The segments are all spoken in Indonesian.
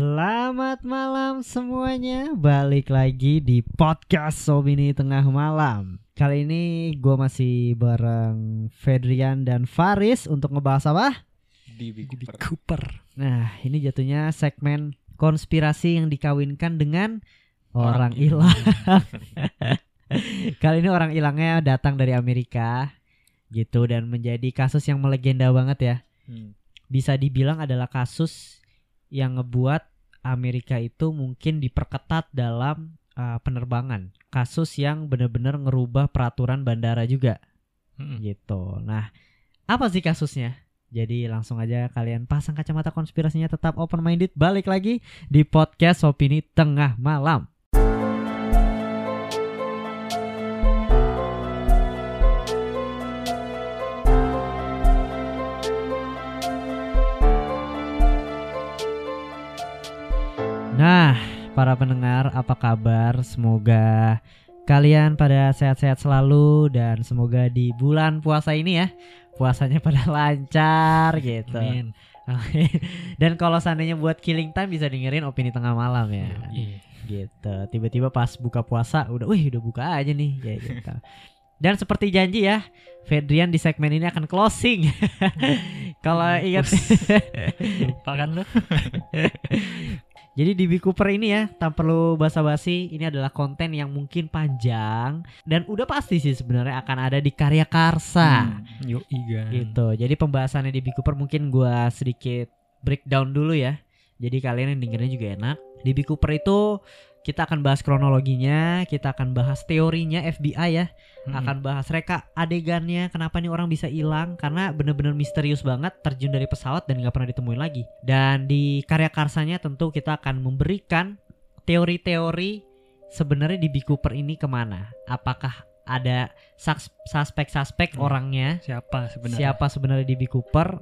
Selamat malam semuanya Balik lagi di podcast Sobini Tengah Malam Kali ini gue masih bareng Fedrian dan Faris Untuk ngebahas apa? di Cooper. Cooper. Nah ini jatuhnya segmen konspirasi yang dikawinkan dengan orang Orang hilang Kali ini orang hilangnya datang dari Amerika Gitu dan menjadi kasus yang melegenda banget ya Hmm. bisa dibilang adalah kasus yang ngebuat Amerika itu mungkin diperketat dalam uh, penerbangan. Kasus yang benar-benar ngerubah peraturan bandara juga Mm-mm. gitu. Nah, apa sih kasusnya? Jadi langsung aja kalian pasang kacamata konspirasinya tetap open minded balik lagi di podcast Opini Tengah Malam. Nah, para pendengar, apa kabar? Semoga kalian pada sehat-sehat selalu dan semoga di bulan puasa ini ya, puasanya pada lancar gitu. Amin. dan kalau seandainya buat killing time bisa dengerin opini tengah malam ya. Iya. Gitu. Tiba-tiba pas buka puasa udah, wih udah buka aja nih kayak gitu. Dan seperti janji ya, Fedrian di segmen ini akan closing. Kalau ingat Lupa kan lu? Jadi di Big Cooper ini ya, tak perlu basa-basi, ini adalah konten yang mungkin panjang dan udah pasti sih sebenarnya akan ada di Karya Karsa. Hmm. Yo iya. Gitu. Jadi pembahasannya di Big Cooper mungkin gua sedikit breakdown dulu ya. Jadi kalian yang dengernya juga enak. Di Big Cooper itu kita akan bahas kronologinya, kita akan bahas teorinya FBI ya, Mm-mm. akan bahas reka adegannya, kenapa nih orang bisa hilang karena bener-bener misterius banget terjun dari pesawat dan nggak pernah ditemuin lagi. Dan di karya karsanya tentu kita akan memberikan teori-teori sebenarnya di Big Cooper ini ke mana? Apakah ada suspek-suspek Hmm. orangnya? siapa sebenarnya? Siapa sebenarnya di Big Cooper?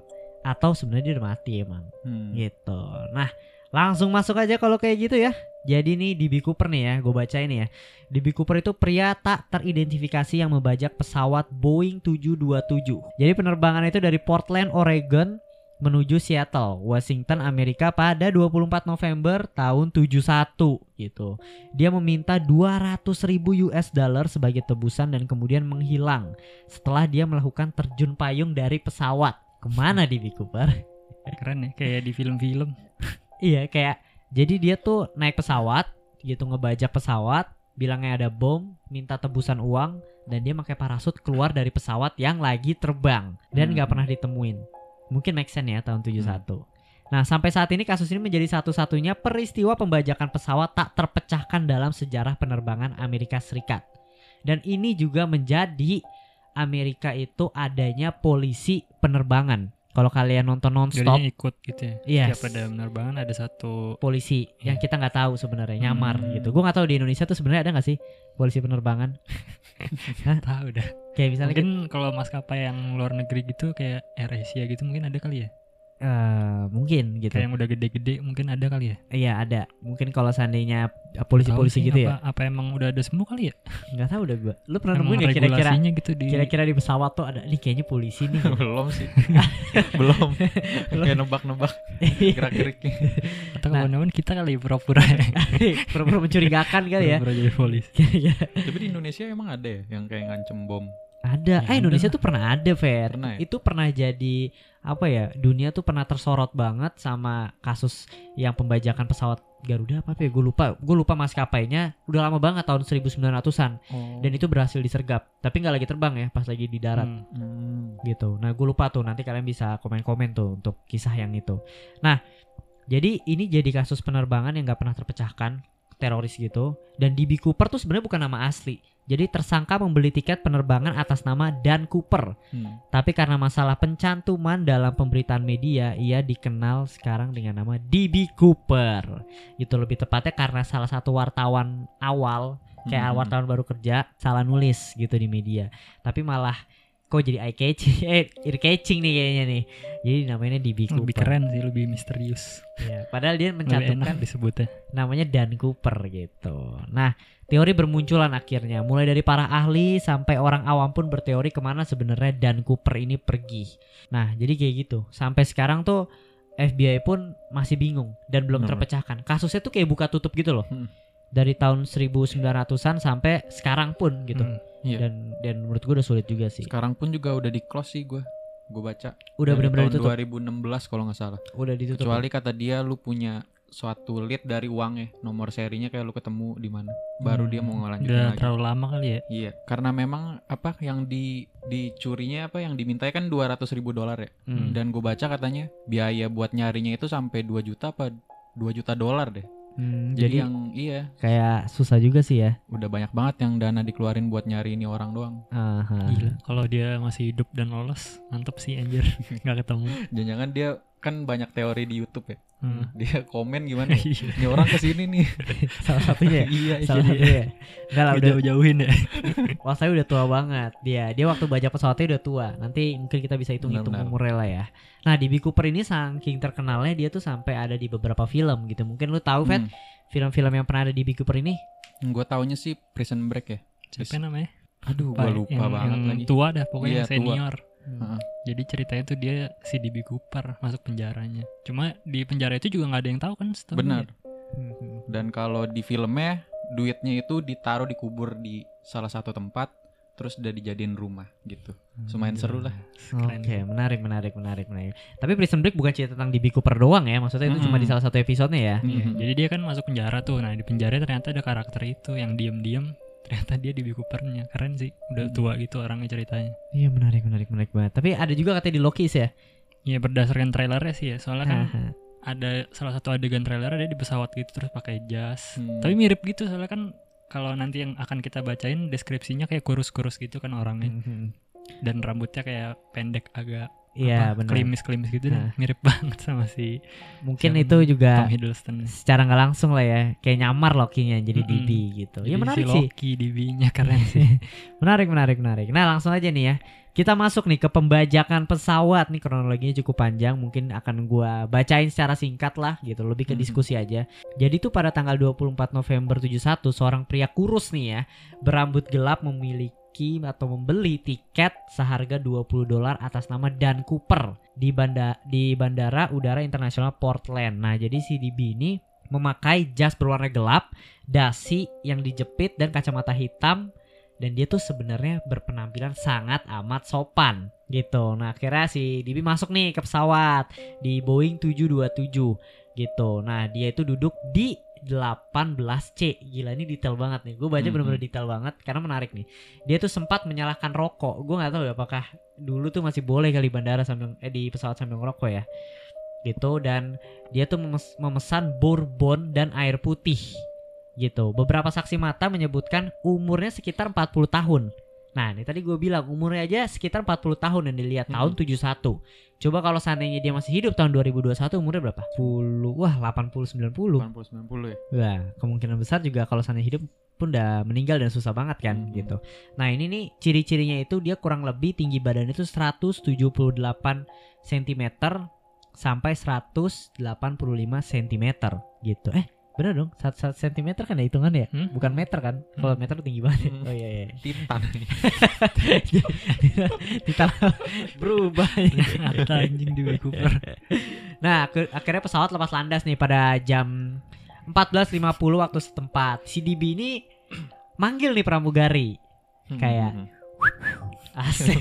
Atau sebenarnya dia udah mati emang? Hmm. gitu. Nah, langsung masuk aja kalau kayak gitu ya. Jadi nih di Cooper nih ya, gue baca ini ya. Di Cooper itu pria tak teridentifikasi yang membajak pesawat Boeing 727. Jadi penerbangan itu dari Portland, Oregon menuju Seattle, Washington, Amerika pada 24 November tahun 71 gitu. Dia meminta 200 ribu US dollar sebagai tebusan dan kemudian menghilang setelah dia melakukan terjun payung dari pesawat. Ke mana di Cooper? Keren ya kayak di film-film. Iya kayak jadi dia tuh naik pesawat gitu ngebajak pesawat bilangnya ada bom minta tebusan uang dan dia pakai parasut keluar dari pesawat yang lagi terbang dan nggak Hmm. pernah ditemuin. Mungkin make sense ya tahun 71 Nah sampai saat ini kasus ini menjadi satu-satunya peristiwa pembajakan pesawat tak terpecahkan dalam sejarah penerbangan Amerika Serikat. Dan ini juga menjadi Amerika itu adanya polisi penerbangan kalau kalian nonton nonstop ikut gitu ya. Yes. Tiap ada penerbangan ada satu polisi yang kita nggak tahu sebenarnya nyamar Hmm. gitu. Gue nggak tahu di Indonesia tuh sebenarnya ada nggak sih polisi penerbangan? tahu dah. Kayak misalnya Mungkin kalau maskapai yang luar negeri gitu kayak Air Asia gitu mungkin ada kali ya. Eh, mungkin gitu. Kayak yang udah gede-gede mungkin ada kali ya. Iya ada. Mungkin kalau seandainya polisi-polisi gitu apa, ya. Apa emang udah ada semua kali ya? Nggak tahu udah gue. Lu pernah nemuin nggak kira-kira gitu di kira-kira di pesawat tuh ada nih kayaknya polisi nih. Belum sih. Belum. Kayak nebak-nebak gerak-geriknya. atau Nah. kita kali pura-pura Pura-pura mencurigakan kali ya. pura-pura jadi polisi. Kira-kira Tapi di Indonesia emang ada ya yang kayak ngancem bom. Ada. Ya, eh Indonesia ada. tuh pernah ada, Fer. Pernah ya? Itu pernah jadi apa ya? Dunia tuh pernah tersorot banget sama kasus yang pembajakan pesawat Garuda apa ya? Gue lupa. Gue lupa maskapainya. Udah lama banget tahun 1900-an Oh. dan itu berhasil disergap. Tapi nggak lagi terbang ya, pas lagi di darat Hmm. Hmm. gitu. Nah, gue lupa tuh. Nanti kalian bisa komen-komen tuh untuk kisah yang itu. Nah, jadi ini jadi kasus penerbangan yang nggak pernah terpecahkan teroris gitu. Dan DB Cooper tuh sebenarnya bukan nama asli. Jadi tersangka membeli tiket penerbangan atas nama Dan Cooper. Hmm. Tapi karena masalah pencantuman dalam pemberitaan media, ia dikenal sekarang dengan nama DB Cooper. Itu lebih tepatnya karena salah satu wartawan awal kayak Hmm. wartawan baru kerja salah nulis gitu di media. Tapi malah kok jadi eye catching, eh ear catching nih kayaknya nih. Jadi namanya DB Cooper. Lebih keren sih, lebih misterius. Iya, padahal dia mencantumkan disebutnya. namanya Dan Cooper gitu. Nah, teori bermunculan akhirnya, mulai dari para ahli sampai orang awam pun berteori ke mana sebenarnya Dan Cooper ini pergi. Nah, jadi kayak gitu. Sampai sekarang tuh FBI pun masih bingung dan belum Bener. terpecahkan. Kasusnya tuh kayak buka tutup gitu loh. Hmm. Dari tahun 1900-an sampai sekarang pun gitu. Hmm. Iya. Dan dan menurut gue udah sulit juga sih. Sekarang pun juga udah di close sih gue. Gue baca. Udah benar-benar tahun ditutup. 2016 kalau nggak salah. Udah ditutup. Kecuali kata dia lu punya suatu lead dari uangnya, nomor serinya kayak lu ketemu di mana. Baru Hmm. dia mau ngelanjutin Udah lagi. terlalu lama kali ya. Iya, karena memang apa yang di dicurinya apa yang dimintanya kan 200 ribu dolar ya. Hmm. Dan gue baca katanya biaya buat nyarinya itu sampai 2 juta apa 2 juta dolar deh. Hmm, Jadi, jadi yang iya kayak susah juga sih ya. udah banyak banget yang dana dikeluarin buat nyari ini orang doang. Aha. Gila. Kalau dia masih hidup dan lolos, mantep sih anjir. Nggak ketemu. Jangan-jangan dia kan banyak teori di YouTube ya. Hmm. Dia komen gimana? ya? Iya. Ini orang ke sini nih. Salah satunya. ya? iya, Salah jadi satunya. Enggak lah udah Jauh-jauhin ya. Wah saya udah tua banget dia. Dia waktu baca pesawatnya udah tua. Nanti mungkin kita bisa hitung-hitung umurnya lah ya. Nah di B. Cooper ini saking terkenalnya dia tuh sampai ada di beberapa film gitu. Mungkin lu tahu Fet Hmm. film-film yang pernah ada di B. Cooper ini? Gue taunya sih Prison Break ya. Siapa namanya? Aduh, gue ya? lupa yang, banget yang lagi. tua dah pokoknya Iya, senior. Heeh. Jadi ceritanya tuh dia si DB Cooper masuk penjaranya. Cuma di penjara itu juga nggak ada yang tahu kan setahu Benar. dia. Dan kalau di filmnya duitnya itu ditaruh dikubur di salah satu tempat terus udah dijadiin rumah gitu. Lumayan seru lah. Oke, menarik, menarik, menarik, menarik. Tapi Prison Break bukan cerita tentang D.B. Cooper doang ya, maksudnya itu cuma di salah satu episodenya ya. Iya, Mhm. Jadi dia kan masuk penjara tuh. Nah di penjara ternyata ada karakter itu yang diem-diem. Ternyata dia DB Coopernya. Keren sih. Udah Hmm. tua gitu orangnya ceritanya. Iya menarik, menarik, menarik banget. Tapi ada juga katanya di Lokis ya. Iya berdasarkan trailernya sih ya. Soalnya kan ada salah satu adegan trailer dia di pesawat gitu terus pakai jas. Hmm. Tapi mirip gitu soalnya kan kalau nanti yang akan kita bacain deskripsinya kayak kurus-kurus gitu kan orangnya Mhm. dan rambutnya kayak pendek agak Iya benar. klimis-klimis gitu Nah. mirip banget sama si Mungkin itu juga Tom Hiddleston. secara nggak langsung lah ya kayak nyamar Loki-nya jadi Mm-mm. DB gitu. Jadi ya menarik si sih. Loki DB-nya keren sih. menarik, menarik, menarik. Nah langsung aja nih ya. Kita masuk nih ke pembajakan pesawat nih kronologinya cukup panjang mungkin akan gua bacain secara singkat lah gitu lebih ke Mhm. diskusi aja. Jadi tuh pada tanggal 24 November 71 seorang pria kurus nih ya berambut gelap memiliki atau membeli tiket seharga 20 dolar atas nama Dan Cooper di banda di Bandara Udara Internasional Portland. Nah, jadi si DB ini memakai jas berwarna gelap, dasi yang dijepit dan kacamata hitam dan dia tuh sebenarnya berpenampilan sangat amat sopan gitu. Nah, akhirnya si DB masuk nih ke pesawat di Boeing 727 gitu. Nah, dia itu duduk di 18C. Gila ini detail banget nih. Gue baca Mhm. bener-bener detail banget karena menarik nih. Dia tuh sempat menyalakan rokok. Gue nggak tahu ya apakah dulu tuh masih boleh kali bandara sambil eh di pesawat sambil ngerokok ya. Gitu dan dia tuh memes- memesan bourbon dan air putih gitu. Beberapa saksi mata menyebutkan umurnya sekitar 40 tahun. Nah, ini tadi gue bilang umurnya aja sekitar 40 tahun dan dilihat tahun 71. Coba kalau seandainya dia masih hidup tahun 2021 umurnya berapa? 10. Wah, 80 90. 80 90 ya. Wah, kemungkinan besar juga kalau seandainya hidup pun udah meninggal dan susah banget kan Hmm. gitu. Nah, ini nih ciri-cirinya itu dia kurang lebih tinggi badannya itu 178 cm sampai 185 cm gitu. Eh, bener dong? 1 cm kan ya hitungannya ya? Hmm? Bukan meter kan? Kalau Hmm. meter tinggi banget. ya? Hmm. Oh iya iya. Tintan. Kita berubah. Kata anjing DB Cooper. Nah, ke- akhirnya pesawat lepas landas nih pada jam 14.50 waktu setempat. Si DB ini manggil nih pramugari. Kayak- Hmm. Asik.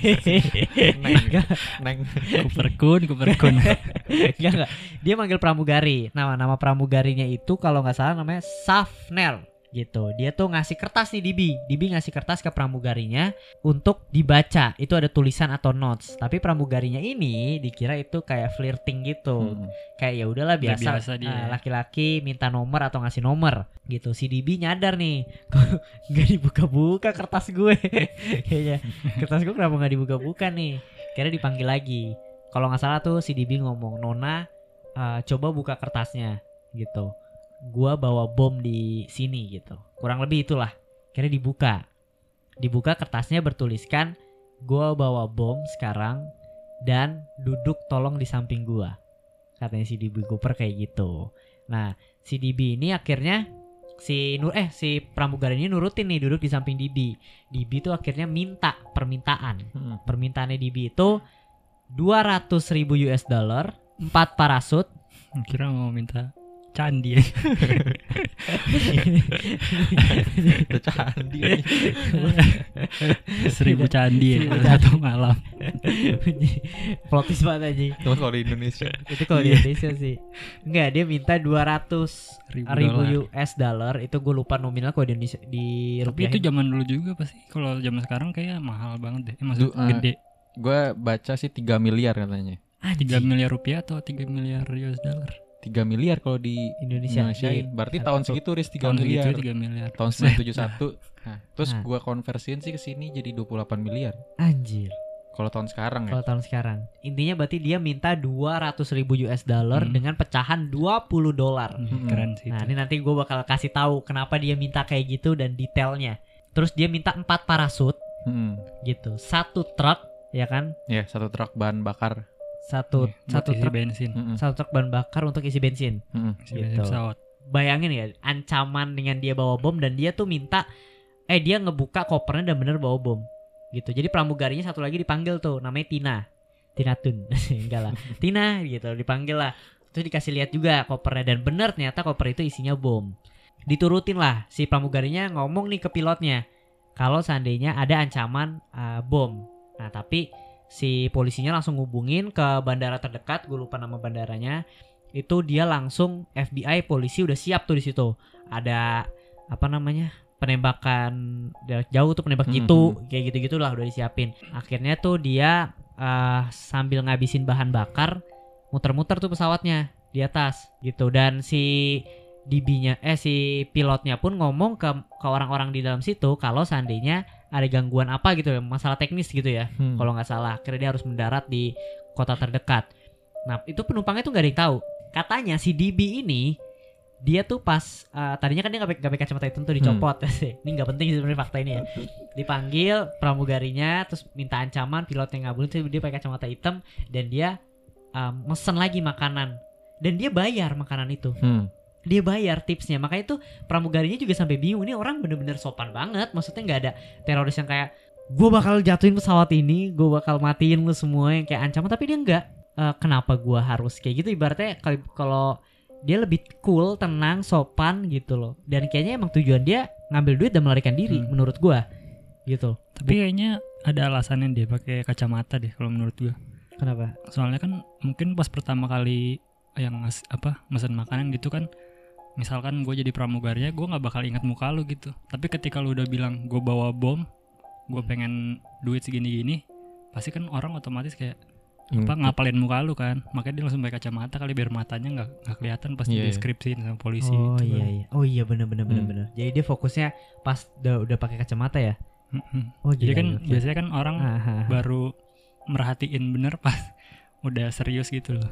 Neng. Enggak, Neng. Cooper Kun, Cooper Kun. enggak, enggak. Dia manggil pramugari. Nama nama pramugarinya itu kalau nggak salah namanya Safnel gitu. Dia tuh ngasih kertas nih Dibi. Dibi ngasih kertas ke pramugarinya untuk dibaca. Itu ada tulisan atau notes. Tapi pramugarinya ini dikira itu kayak flirting gitu. Hmm. kayak ya udahlah Udah biasa, biasa dia. ah, laki-laki minta nomor atau ngasih nomor gitu si Dibi nyadar nih kok nggak dibuka-buka kertas gue kayaknya kertas gue kenapa nggak dibuka-buka nih kira dipanggil lagi kalau nggak salah tuh si Dibi ngomong Nona eh, coba buka kertasnya gitu gua bawa bom di sini gitu kurang lebih itulah kira dibuka dibuka kertasnya bertuliskan gua bawa bom sekarang dan duduk tolong di samping gua katanya si DB Cooper kayak gitu. Nah, si DB ini akhirnya si nur eh si pramugari ini nurutin nih duduk di samping DB. DB itu akhirnya minta permintaan. Hmm. Permintaannya DB itu 200 ribu US dollar empat parasut Kira mau minta candi ya. Udah candi. Seribu candi ya satu malam. Plotis banget aja Cuma kalau di Indonesia. itu kalau di Indonesia sih enggak dia minta 200 Ribu, ribu. US dollar itu gue lupa nominal kalau di Indonesia di Tapi rupiah itu zaman dulu juga pasti. Kalau zaman sekarang kayak mahal banget deh. Eh, maksud eh, gede. Gue baca sih 3 miliar katanya. 3 miliar rupiah atau 3 miliar US dollar? 3 miliar kalau di Indonesia Indonesia. di- Berarti tahun segitu Riz 3 Tahun miliar. segitu 3 miliar. Tahun 1971. Nah, terus Nah. gua konversiin sih ke sini jadi 28 miliar. anjir Kalau tahun sekarang ya. kalau tahun sekarang intinya berarti dia minta 200 ribu US dollar Hmm. dengan pecahan 20 dolar Hmm, Mm-mm. Keren sih. nah itu. ini nanti gue bakal kasih tahu kenapa dia minta kayak gitu dan detailnya terus dia minta empat parasut Mm-mm. gitu satu truk ya kan Ya, satu truk bahan bakar. Satu buat satu truk. bensin. Satu truk bahan bakar untuk isi bensin. Mm-mm. Isi bensin Gitu. pesawat. bayangin ya ancaman dengan dia bawa bom dan dia tuh minta eh dia ngebuka kopernya dan bener bawa bom. Gitu. Jadi pramugarinya satu lagi dipanggil tuh namanya Tina. Tina Tun. Enggak lah. Tina gitu dipanggil lah. Terus dikasih lihat juga kopernya dan bener ternyata koper itu isinya bom. Diturutin lah si pramugarinya ngomong nih ke pilotnya kalau seandainya ada ancaman uh, bom. Nah tapi si polisinya langsung ngubungin ke bandara terdekat gue lupa nama bandaranya itu dia langsung FBI polisi udah siap tuh di situ. Ada apa namanya penembakan jauh tuh penembak Mhm. jitu kayak gitu gitulah udah disiapin. Akhirnya tuh dia eh, sambil ngabisin bahan bakar muter-muter tuh pesawatnya di atas gitu. Dan si DB-nya eh si pilotnya pun ngomong ke ke orang-orang di dalam situ kalau seandainya ada gangguan apa gitu ya masalah teknis gitu ya Hmm. kalau nggak salah. Akhirnya dia harus mendarat di kota terdekat. Nah itu penumpangnya tuh nggak ada yang tahu. Katanya si DB ini dia tuh pas uh, tadinya kan dia nggak pakai kacamata hitam tuh dicopot. Ini nggak penting sih sebenarnya fakta ini ya. Dipanggil pramugarinya terus minta ancaman pilot yang ngabulin terus dia pakai kacamata hitam dan dia um, mesen lagi makanan. Dan dia bayar makanan itu. Hmm. Dia bayar tipsnya. Makanya tuh pramugarinya juga sampai bingung ini orang bener-bener sopan banget. Maksudnya nggak ada teroris yang kayak gue bakal jatuhin pesawat ini gue bakal matiin lu semua yang kayak ancaman. Tapi dia nggak Eh, kenapa gue harus kayak gitu? Ibaratnya kalau dia lebih cool tenang sopan gitu loh. Dan kayaknya emang tujuan dia ngambil duit dan melarikan diri Hmm. menurut gue gitu. Tapi kayaknya ada alasannya dia pakai kacamata deh kalau menurut gua. kenapa? Soalnya kan mungkin pas pertama kali yang apa mesen makanan gitu kan misalkan gue jadi pramugarinya gue nggak bakal ingat muka lu gitu tapi ketika lu udah bilang gue bawa bom gue pengen duit segini gini pasti kan orang otomatis kayak apa ngapalin muka lu kan makanya dia langsung pakai kacamata kali biar matanya nggak nggak kelihatan pas Iya, iya. deskripsiin sama polisi oh gitu iya kan. iya oh iya bener bener bener Hmm. bener jadi dia fokusnya pas udah udah pakai kacamata ya Mm-mm. oh jadi kan gokil. biasanya kan orang Ah, ah, ah. baru merhatiin bener pas udah serius gitu loh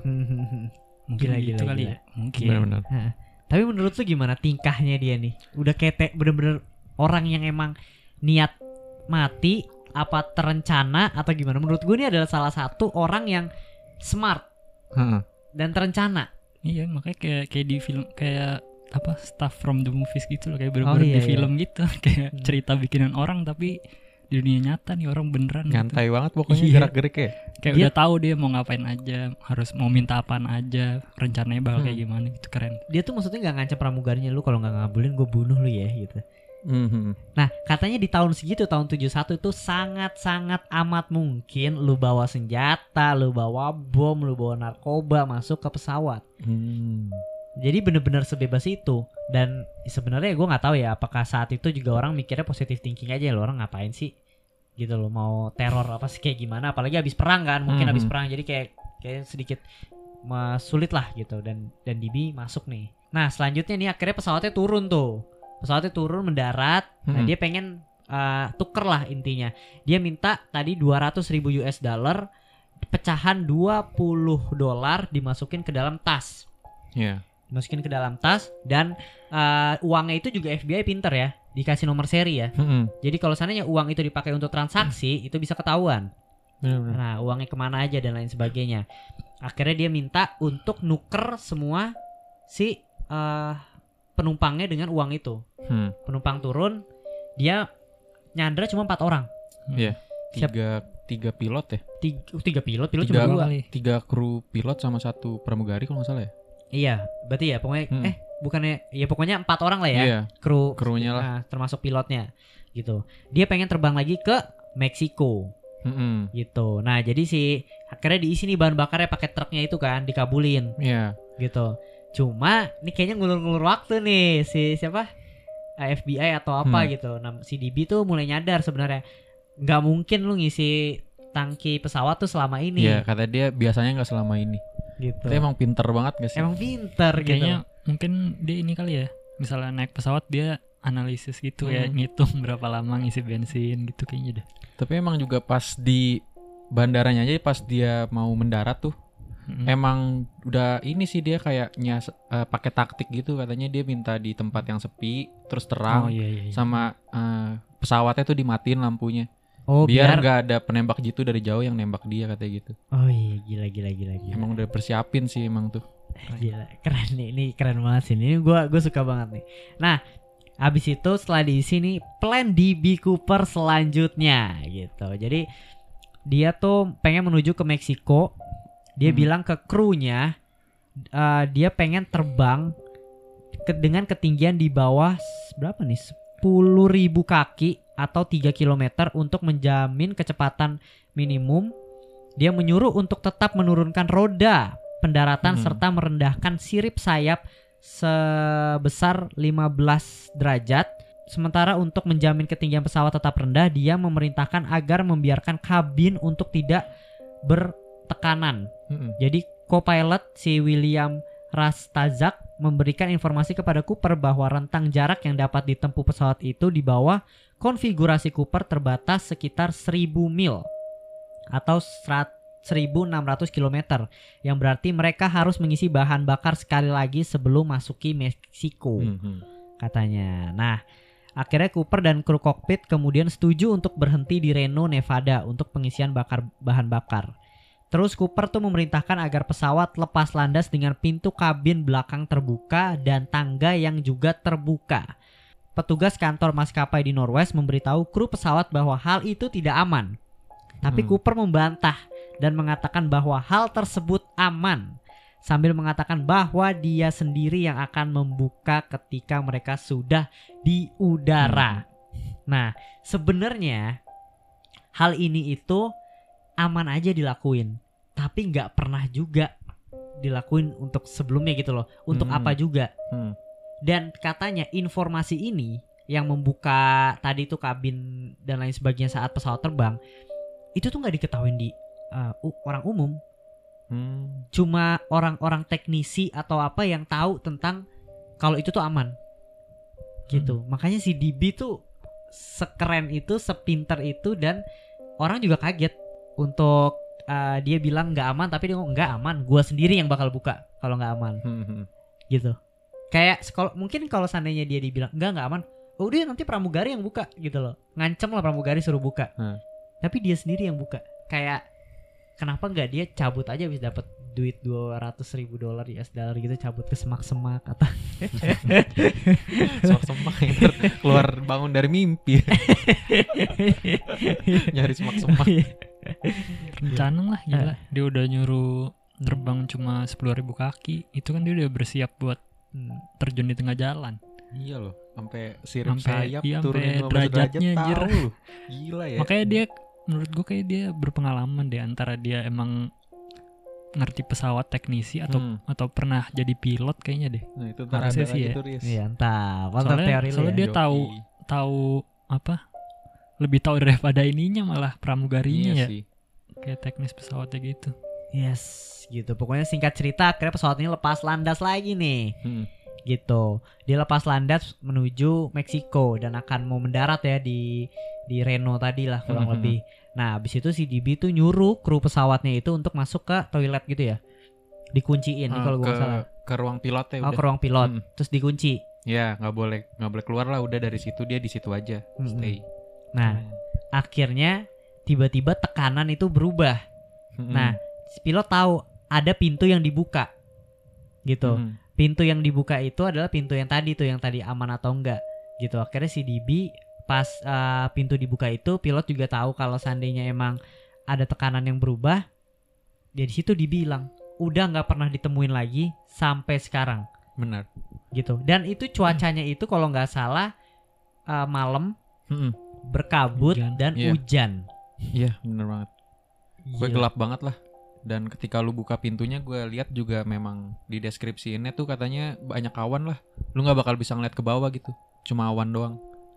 mungkin Gila, gitu gila, kali gila. ya mungkin Benar-benar. Heeh. Tapi menurut lu gimana tingkahnya dia nih? Udah ketek bener-bener orang yang emang niat mati apa terencana atau gimana? Menurut gue ini adalah salah satu orang yang smart Heeh. dan terencana. Iya makanya kayak kayak di film kayak apa stuff from the movies gitu loh kayak Oh, bener-bener iya, di iya. film gitu kayak Hmm. cerita bikinan orang tapi di dunia nyata nih orang beneran gitu. Nyantai banget pokoknya Iya. gerak-gerik ya. kayak Dia- udah tahu dia mau ngapain aja harus mau minta apaan aja rencananya bakal kayak Hmm. gimana gitu keren Dia tuh maksudnya nggak ngancam pramugarinya lu kalau nggak ngabulin gue bunuh lu ya gitu. Mhm. Nah katanya di tahun segitu tahun 71 itu sangat-sangat amat mungkin lu bawa senjata, lu bawa bom, lu bawa narkoba masuk ke pesawat. Hmm. Jadi bener-bener sebebas itu dan sebenarnya gue nggak tahu ya apakah saat itu juga orang mikirnya positive thinking aja lo orang ngapain sih gitu loh mau teror apa sih kayak gimana apalagi habis perang kan mungkin habis perang jadi kayak kayak sedikit sulit lah gitu dan dan DB masuk nih. Nah selanjutnya nih akhirnya pesawatnya turun tuh pesawatnya turun mendarat. Nah Mhm. dia pengen uh, tuker lah intinya. Dia minta tadi 200 ribu US dollar pecahan 20 dolar dimasukin ke dalam tas Iya. Masukin ke dalam tas dan uh, uangnya itu juga FBI pinter ya dikasih nomor seri ya Mhm. jadi kalau seandainya uang itu dipakai untuk transaksi itu bisa ketahuan Benar-benar. nah uangnya ke mana aja dan lain sebagainya akhirnya dia minta untuk nuker semua si uh, penumpangnya dengan uang itu Hmm. penumpang turun dia nyandra cuma empat orang Iya. Siap. Tiga tiga pilot ya tiga, tiga pilot pilot Tiga. cuma dua tiga kru pilot sama satu pramugari kalau nggak salah ya iya berarti ya pokoknya Hmm. eh bukannya ya pokoknya empat orang lah ya iya kru krunya lah. nah, termasuk pilotnya gitu. Dia pengen terbang lagi ke Meksiko. Mm-mm. gitu. Nah jadi si akhirnya diisi nih bahan bakarnya pakai truknya itu kan dikabulin. Iya. Gitu. Cuma ini kayaknya ngulur-ngulur waktu nih si siapa? Eh, FBI atau apa Hmm. gitu. Nah si DB tuh mulai nyadar sebenarnya nggak mungkin lu ngisi tangki pesawat tuh selama ini. Iya kata dia biasanya nggak selama ini gitu Tapi emang pinter banget gak sih emang pinter gitu Kayaknya mungkin dia ini kali ya. Misalnya naik pesawat dia analisis gitu ya, Hmm. ngitung berapa lama ngisi bensin gitu kayaknya deh. tapi emang juga pas di bandaranya aja pas dia mau mendarat tuh Mm-mm. emang udah ini sih dia kayaknya eh, pakai taktik gitu katanya dia minta di tempat yang sepi terus terang Oh iya iya. iya. sama eh, pesawatnya tuh dimatiin lampunya oh biar nggak ada penembak jitu dari jauh yang nembak dia katanya gitu oh iya gila gila gila gila emang udah persiapin sih emang tuh Gila, keren nih, ini keren banget sih. Ini gua gue suka banget nih. Nah, abis itu setelah diisi nih plan DB Cooper selanjutnya gitu. Jadi dia tuh pengen menuju ke Meksiko. Dia Hmm. bilang ke krunya eh, dia pengen terbang ke, dengan ketinggian di bawah berapa nih? 10.000 kaki atau 3 km untuk menjamin kecepatan minimum. Dia menyuruh untuk tetap menurunkan roda pendaratan Hmm. serta merendahkan sirip sayap sebesar 15 derajat. Sementara untuk menjamin ketinggian pesawat tetap rendah, dia memerintahkan agar membiarkan kabin untuk tidak bertekanan. Mm-mm. Jadi co-pilot si William Rastazak memberikan informasi kepada Cooper bahwa rentang jarak yang dapat ditempuh pesawat itu di bawah konfigurasi Cooper terbatas sekitar 1000 mil atau serat- 1600 km yang berarti mereka harus mengisi bahan bakar sekali lagi sebelum masuki Meksiko Mhm. katanya. Nah, akhirnya Cooper dan kru kokpit kemudian setuju untuk berhenti di Reno, Nevada untuk pengisian bakar bahan bakar. Terus Cooper tuh memerintahkan agar pesawat lepas landas dengan pintu kabin belakang terbuka dan tangga yang juga terbuka. Petugas kantor maskapai di Norwest memberitahu kru pesawat bahwa hal itu tidak aman. Tapi Hmm. Cooper membantah dan mengatakan bahwa hal tersebut aman sambil mengatakan bahwa dia sendiri yang akan membuka ketika mereka sudah di udara. Nah, sebenarnya hal ini itu aman aja dilakuin, tapi nggak pernah juga dilakuin untuk sebelumnya gitu loh. Untuk Hmm. apa juga? Hmm. Dan katanya informasi ini yang membuka tadi tuh kabin dan lain sebagainya saat pesawat terbang itu tuh nggak diketahui di uh, orang umum. Hmm. cuma orang-orang teknisi atau apa yang tahu tentang kalau itu tuh aman. Gitu. Makanya si DB tuh sekeren itu sepinter itu dan orang juga kaget untuk uh, dia bilang nggak aman tapi dia ngomong nggak aman gua sendiri yang bakal buka kalau nggak aman. Mhm. gitu kayak kalau mungkin kalau seandainya dia dibilang enggak nggak aman oh dia nanti pramugari yang buka gitu loh ngancem lah pramugari suruh buka Hmm. tapi dia sendiri yang buka kayak kenapa nggak dia cabut aja bisa dapat duit 200 ribu dolar US dollar gitu cabut ke semak-semak atau Semak-semak ntar keluar bangun dari mimpi nyari semak-semak Rencana lah gila. Dia udah nyuruh terbang cuma 10.000 kaki. Itu kan dia udah bersiap buat. Terjun di tengah jalan. iya loh sampai sirip Sampai- sayap iya, turunin sampai 15 derajat derajatnya, anjir. tahu loh. gila ya Makanya dia menurut gue kayak dia berpengalaman deh antara dia emang ngerti pesawat teknisi atau Hmm. atau pernah jadi pilot kayaknya deh. nah itu harusnya sih ya. iya entah mantap Soalnya- teori lu soalnya ya. dia Joki. tahu tahu apa? Lebih tahu daripada ininya malah pramugarinya iya ya. sih Kayak teknis pesawatnya gitu. Yes gitu pokoknya singkat cerita akhirnya pesawat ini lepas landas lagi nih Hmm. gitu. Dia lepas landas menuju Meksiko dan akan mau mendarat ya di di Reno tadi lah kurang Mhm. lebih. Nah, habis itu si DB tuh nyuruh kru pesawatnya itu untuk masuk ke toilet gitu ya. Dikunciin Ah, kalau nggak salah. ke ruang pilot ya Oh, udah ke ruang pilot, Hmm. terus dikunci. ya nggak boleh nggak boleh keluar lah udah dari situ dia di situ aja Mm-mm. stay Nah, akhirnya tiba-tiba tekanan itu berubah. Mm-mm. Nah, si pilot tahu ada pintu yang dibuka. Gitu. Mm-mm. pintu yang dibuka itu adalah pintu yang tadi tuh yang tadi aman atau enggak gitu akhirnya si DB pas uh, pintu dibuka itu pilot juga tahu kalau seandainya emang ada tekanan yang berubah. Dia di situ dibilang udah nggak pernah ditemuin lagi sampai sekarang Benar. gitu. Dan itu cuacanya itu kalau nggak salah eh, malam Mm-mm. berkabut Hujan. dan Iya. hujan. Iya, bener banget. Gue gelap banget lah. Dan ketika lu buka pintunya gue lihat juga memang di deskripsiinnya tuh katanya banyak awan lah. Lu nggak bakal bisa ngeliat ke bawah gitu. Cuma awan doang.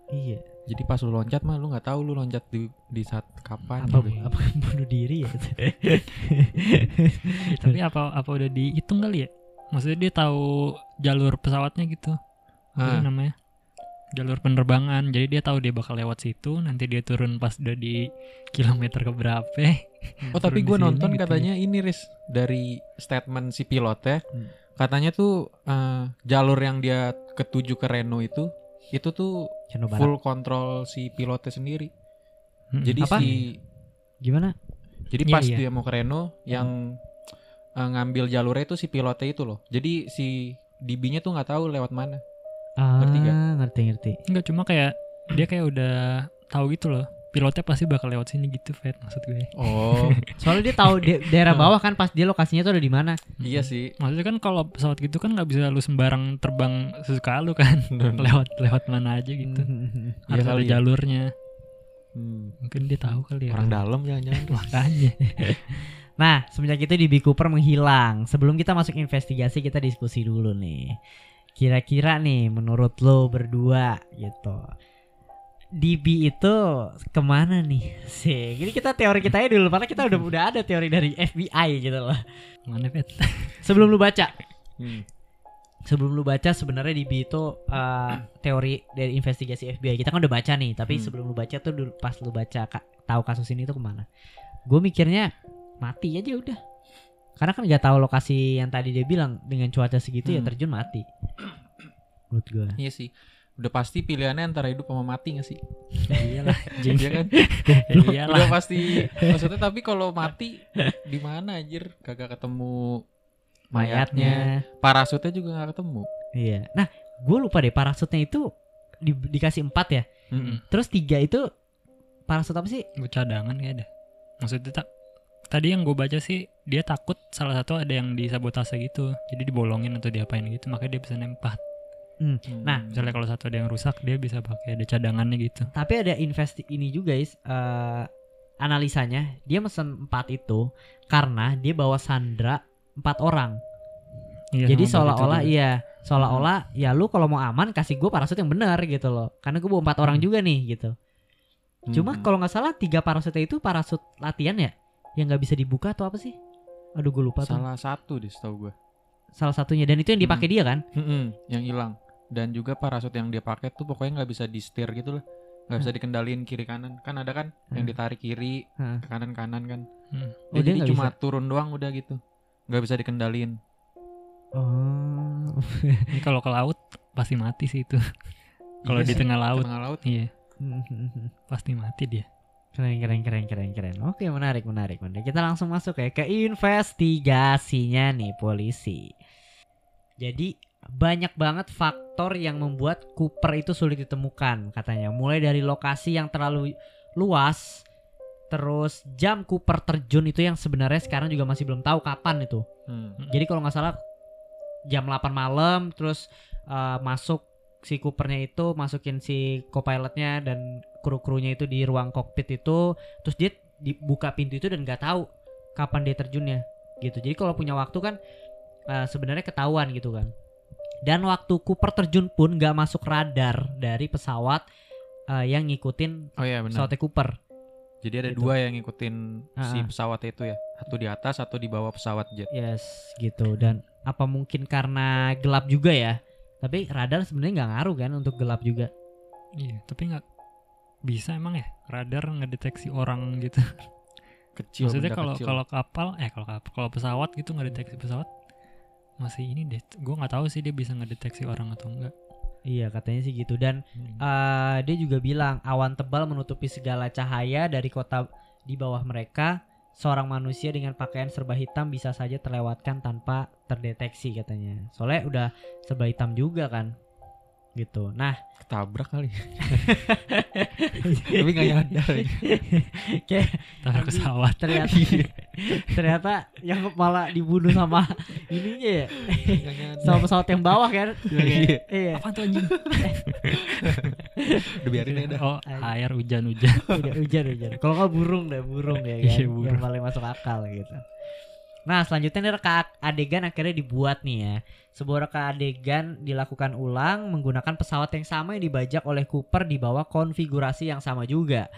Iya. Jadi pas lu loncat mah lu nggak tahu lu loncat di di saat kapan Apa, gitu. apa bunuh diri ya? Tapi apa apa udah dihitung kali ya? Maksudnya dia tahu jalur pesawatnya gitu. Apa Ah. namanya? Jalur penerbangan. Jadi dia tahu dia bakal lewat situ, nanti dia turun pas udah di kilometer ke berapa. Oh tapi gue nonton gitu katanya ini Riz dari statement si pilotnya Hmm. katanya tuh eh, jalur yang dia ketuju ke Reno itu itu tuh full kontrol si pilotnya sendiri. Mm-mm. Jadi Apa? si Gimana? jadi Iya, pas iya. dia mau ke Reno yang eh, ngambil jalurnya itu si pilotnya itu loh. Jadi si DB-nya tuh nggak tahu lewat mana. Ah, Ngerti gak? ngerti ngerti. Enggak cuma kayak dia kayak udah tahu gitu loh. Pilotnya pasti bakal lewat sini gitu, Fed maksud gue. Oh Soalnya dia tahu di- daerah Oh. bawah kan pas dia lokasinya tuh ada di mana. iya sih. Maksudnya kan kalau pesawat gitu kan nggak bisa lu sembarang terbang sesuka lu kan. lewat lewat mana aja gitu. Hmm. Iya Harus ada ya. jalurnya. Hmm, Mungkin dia tahu kali ya. Orang dalam jangan-jangan. Makanya. Nah, semenjak itu DB Cooper menghilang. Sebelum kita masuk investigasi, kita diskusi dulu nih. Kira-kira nih, menurut lo berdua gitu. DB itu ke mana nih? Sih, ini kita teori kita aja dulu, karena kita udah udah ada teori dari FBI gitu loh. Mana Fed? Sebelum lu baca, Hmm. sebelum lu baca sebenarnya DB itu uh, teori dari investigasi FBI. Kita kan udah baca nih, tapi Hmm. sebelum lu baca tuh dulu pas lu baca ka- tahu kasus ini tuh ke mana? Gue mikirnya mati aja udah. Karena kan nggak tahu lokasi yang tadi dia bilang dengan cuaca segitu ya Hmm. terjun mati. Menurut gue. Iya sih. Udah pasti pilihannya antara hidup sama mati gak sih? Iyalah. Iya kan? Iyalah. Udah pasti. Maksudnya tapi kalau mati di mana anjir? Kagak ketemu mayatnya. Parasutnya juga gak ketemu. Iya. Nah, gue lupa deh parasutnya itu di- dikasih empat ya. Mm-mm. Terus tiga itu parasut apa sih? Gue cadangan kayak ada. Maksudnya tak tadi yang gue baca sih dia takut salah satu ada yang disabotase gitu. Jadi dibolongin atau diapain gitu, makanya dia bisa nempat. Nah, Misalnya kalau satu ada yang rusak, dia bisa pakai ada cadangannya gitu. Tapi ada investi ini juga guys eh, analisanya dia mesen empat itu karena dia bawa Sandra empat orang. Iya, Jadi seolah-olah iya seolah-olah ya lu kalau mau aman kasih gue parasut yang benar gitu loh. Karena gue bawa empat orang Hmm. juga nih gitu. Cuma Hmm. kalau nggak salah tiga parasutnya itu parasut latihan ya yang nggak bisa dibuka atau apa sih? Aduh gue lupa tuh. salah satu deh setahu gue. Salah satunya dan itu yang dipakai dia kan? Mm-mm, yang hilang. Dan juga parasut yang dia pakai tuh pokoknya nggak bisa di setir gitu loh. Nggak bisa dikendaliin kiri kanan. Kan ada kan yang Hmm. ditarik kiri, Hah. ke kanan kanan kan. Hmm. Oh, Dia dia jadi cuma turun doang udah gitu. Nggak bisa dikendaliin. Oh. Ini kalau ke laut pasti mati sih itu. Kalau Iya di sih, tengah laut, tengah laut. iya pasti mati dia. Keren keren keren keren keren. Oke menarik menarik menarik. Kita langsung masuk ya ke investigasinya nih polisi. Jadi banyak banget faktor yang membuat Cooper itu sulit ditemukan katanya. Mulai dari lokasi yang terlalu luas, terus jam Cooper terjun itu yang sebenarnya sekarang juga masih belum tahu kapan itu. Hmm. Jadi kalau nggak salah jam 8 malam terus uh, masuk si Coopernya itu masukin si co-pilotnya dan kru-krunya itu di ruang kokpit itu terus dia dibuka pintu itu dan nggak tahu kapan dia terjunnya gitu. Jadi kalau punya waktu kan uh, sebenarnya ketahuan gitu kan. Dan waktu Cooper terjun pun nggak masuk radar dari pesawat uh, yang ngikutin Oh iya pesawatnya Cooper. Jadi ada Gitu. dua yang ngikutin si Ah, ah. pesawat itu ya. Satu di atas, satu di bawah pesawat jet. Yes, gitu. Dan apa mungkin karena gelap juga ya? Tapi radar sebenarnya nggak ngaruh kan untuk gelap juga. Iya, tapi nggak bisa emang ya radar ngedeteksi orang gitu. Kecil. Maksudnya kalau kalau kapal, eh kalau kapal, kalau pesawat gitu ngedeteksi pesawat masih ini deh. Gue nggak tahu sih dia bisa ngedeteksi orang atau enggak. Iya katanya sih gitu. Dan eh, dia juga bilang awan tebal menutupi segala cahaya dari kota di bawah mereka. Seorang manusia dengan pakaian serba hitam bisa saja terlewatkan tanpa terdeteksi katanya. Soalnya udah serba hitam juga kan. gitu. Nah, Ketabrak kali. Tapi nggak nyadar. kayak Taruh pesawat. ternyata ternyata yang malah dibunuh sama ininya ya sama pesawat yang bawah kan Iya. iya Apa tuh anjing? Udah biarin aja dah. Oh, air hujan-hujan. udah hujan hujan kalau nggak burung deh burung ya kan Iya, yang burung. paling masuk akal gitu nah selanjutnya nih reka adegan akhirnya dibuat nih ya sebuah reka adegan dilakukan ulang menggunakan pesawat yang sama yang dibajak oleh Cooper di bawah konfigurasi yang sama juga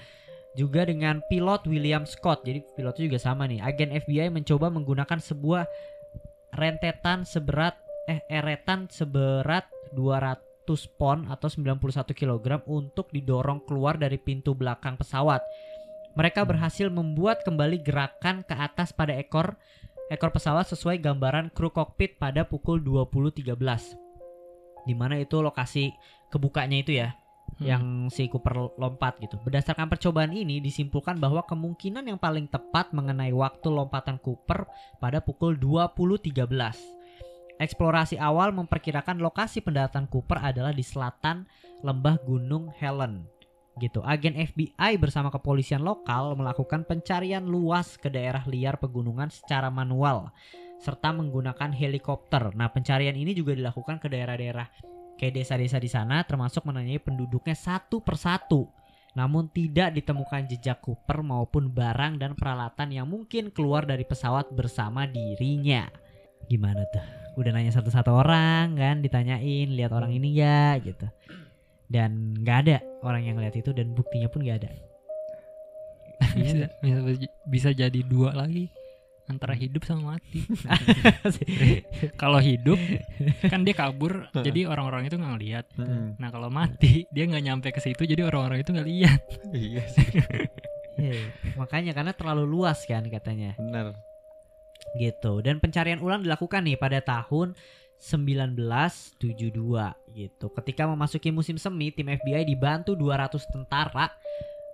juga dengan pilot William Scott jadi pilotnya juga sama nih agen FBI mencoba menggunakan sebuah rentetan seberat eh eretan seberat 200 pon atau 91 kg untuk didorong keluar dari pintu belakang pesawat. Mereka berhasil membuat kembali gerakan ke atas pada ekor ekor pesawat sesuai gambaran kru kokpit pada pukul 20.13. Di mana itu lokasi kebukanya itu ya Hmm. yang si Cooper lompat gitu. Berdasarkan percobaan ini disimpulkan bahwa kemungkinan yang paling tepat mengenai waktu lompatan Cooper pada pukul 20.13. Eksplorasi awal memperkirakan lokasi pendaratan Cooper adalah di selatan lembah Gunung Helen. Gitu. Agen FBI bersama kepolisian lokal melakukan pencarian luas ke daerah liar pegunungan secara manual serta menggunakan helikopter. Nah, pencarian ini juga dilakukan ke daerah-daerah kayak desa-desa di sana termasuk menanyai penduduknya satu persatu. Namun tidak ditemukan jejak Cooper maupun barang dan peralatan yang mungkin keluar dari pesawat bersama dirinya. Gimana tuh? Udah nanya satu-satu orang kan, ditanyain lihat orang ini ya gitu. Dan nggak ada orang yang lihat itu dan buktinya pun nggak ada. bisa, bisa, bisa jadi dua lagi antara hidup sama mati. kalau hidup kan dia kabur, jadi orang-orang itu nggak ngeliat. Hmm. Nah kalau mati dia nggak nyampe ke situ, jadi orang-orang itu nggak lihat. Iya sih. Iya, makanya karena terlalu luas kan katanya. Bener. gitu dan pencarian ulang dilakukan nih pada tahun 1972 gitu. Ketika memasuki musim semi, tim FBI dibantu 200 tentara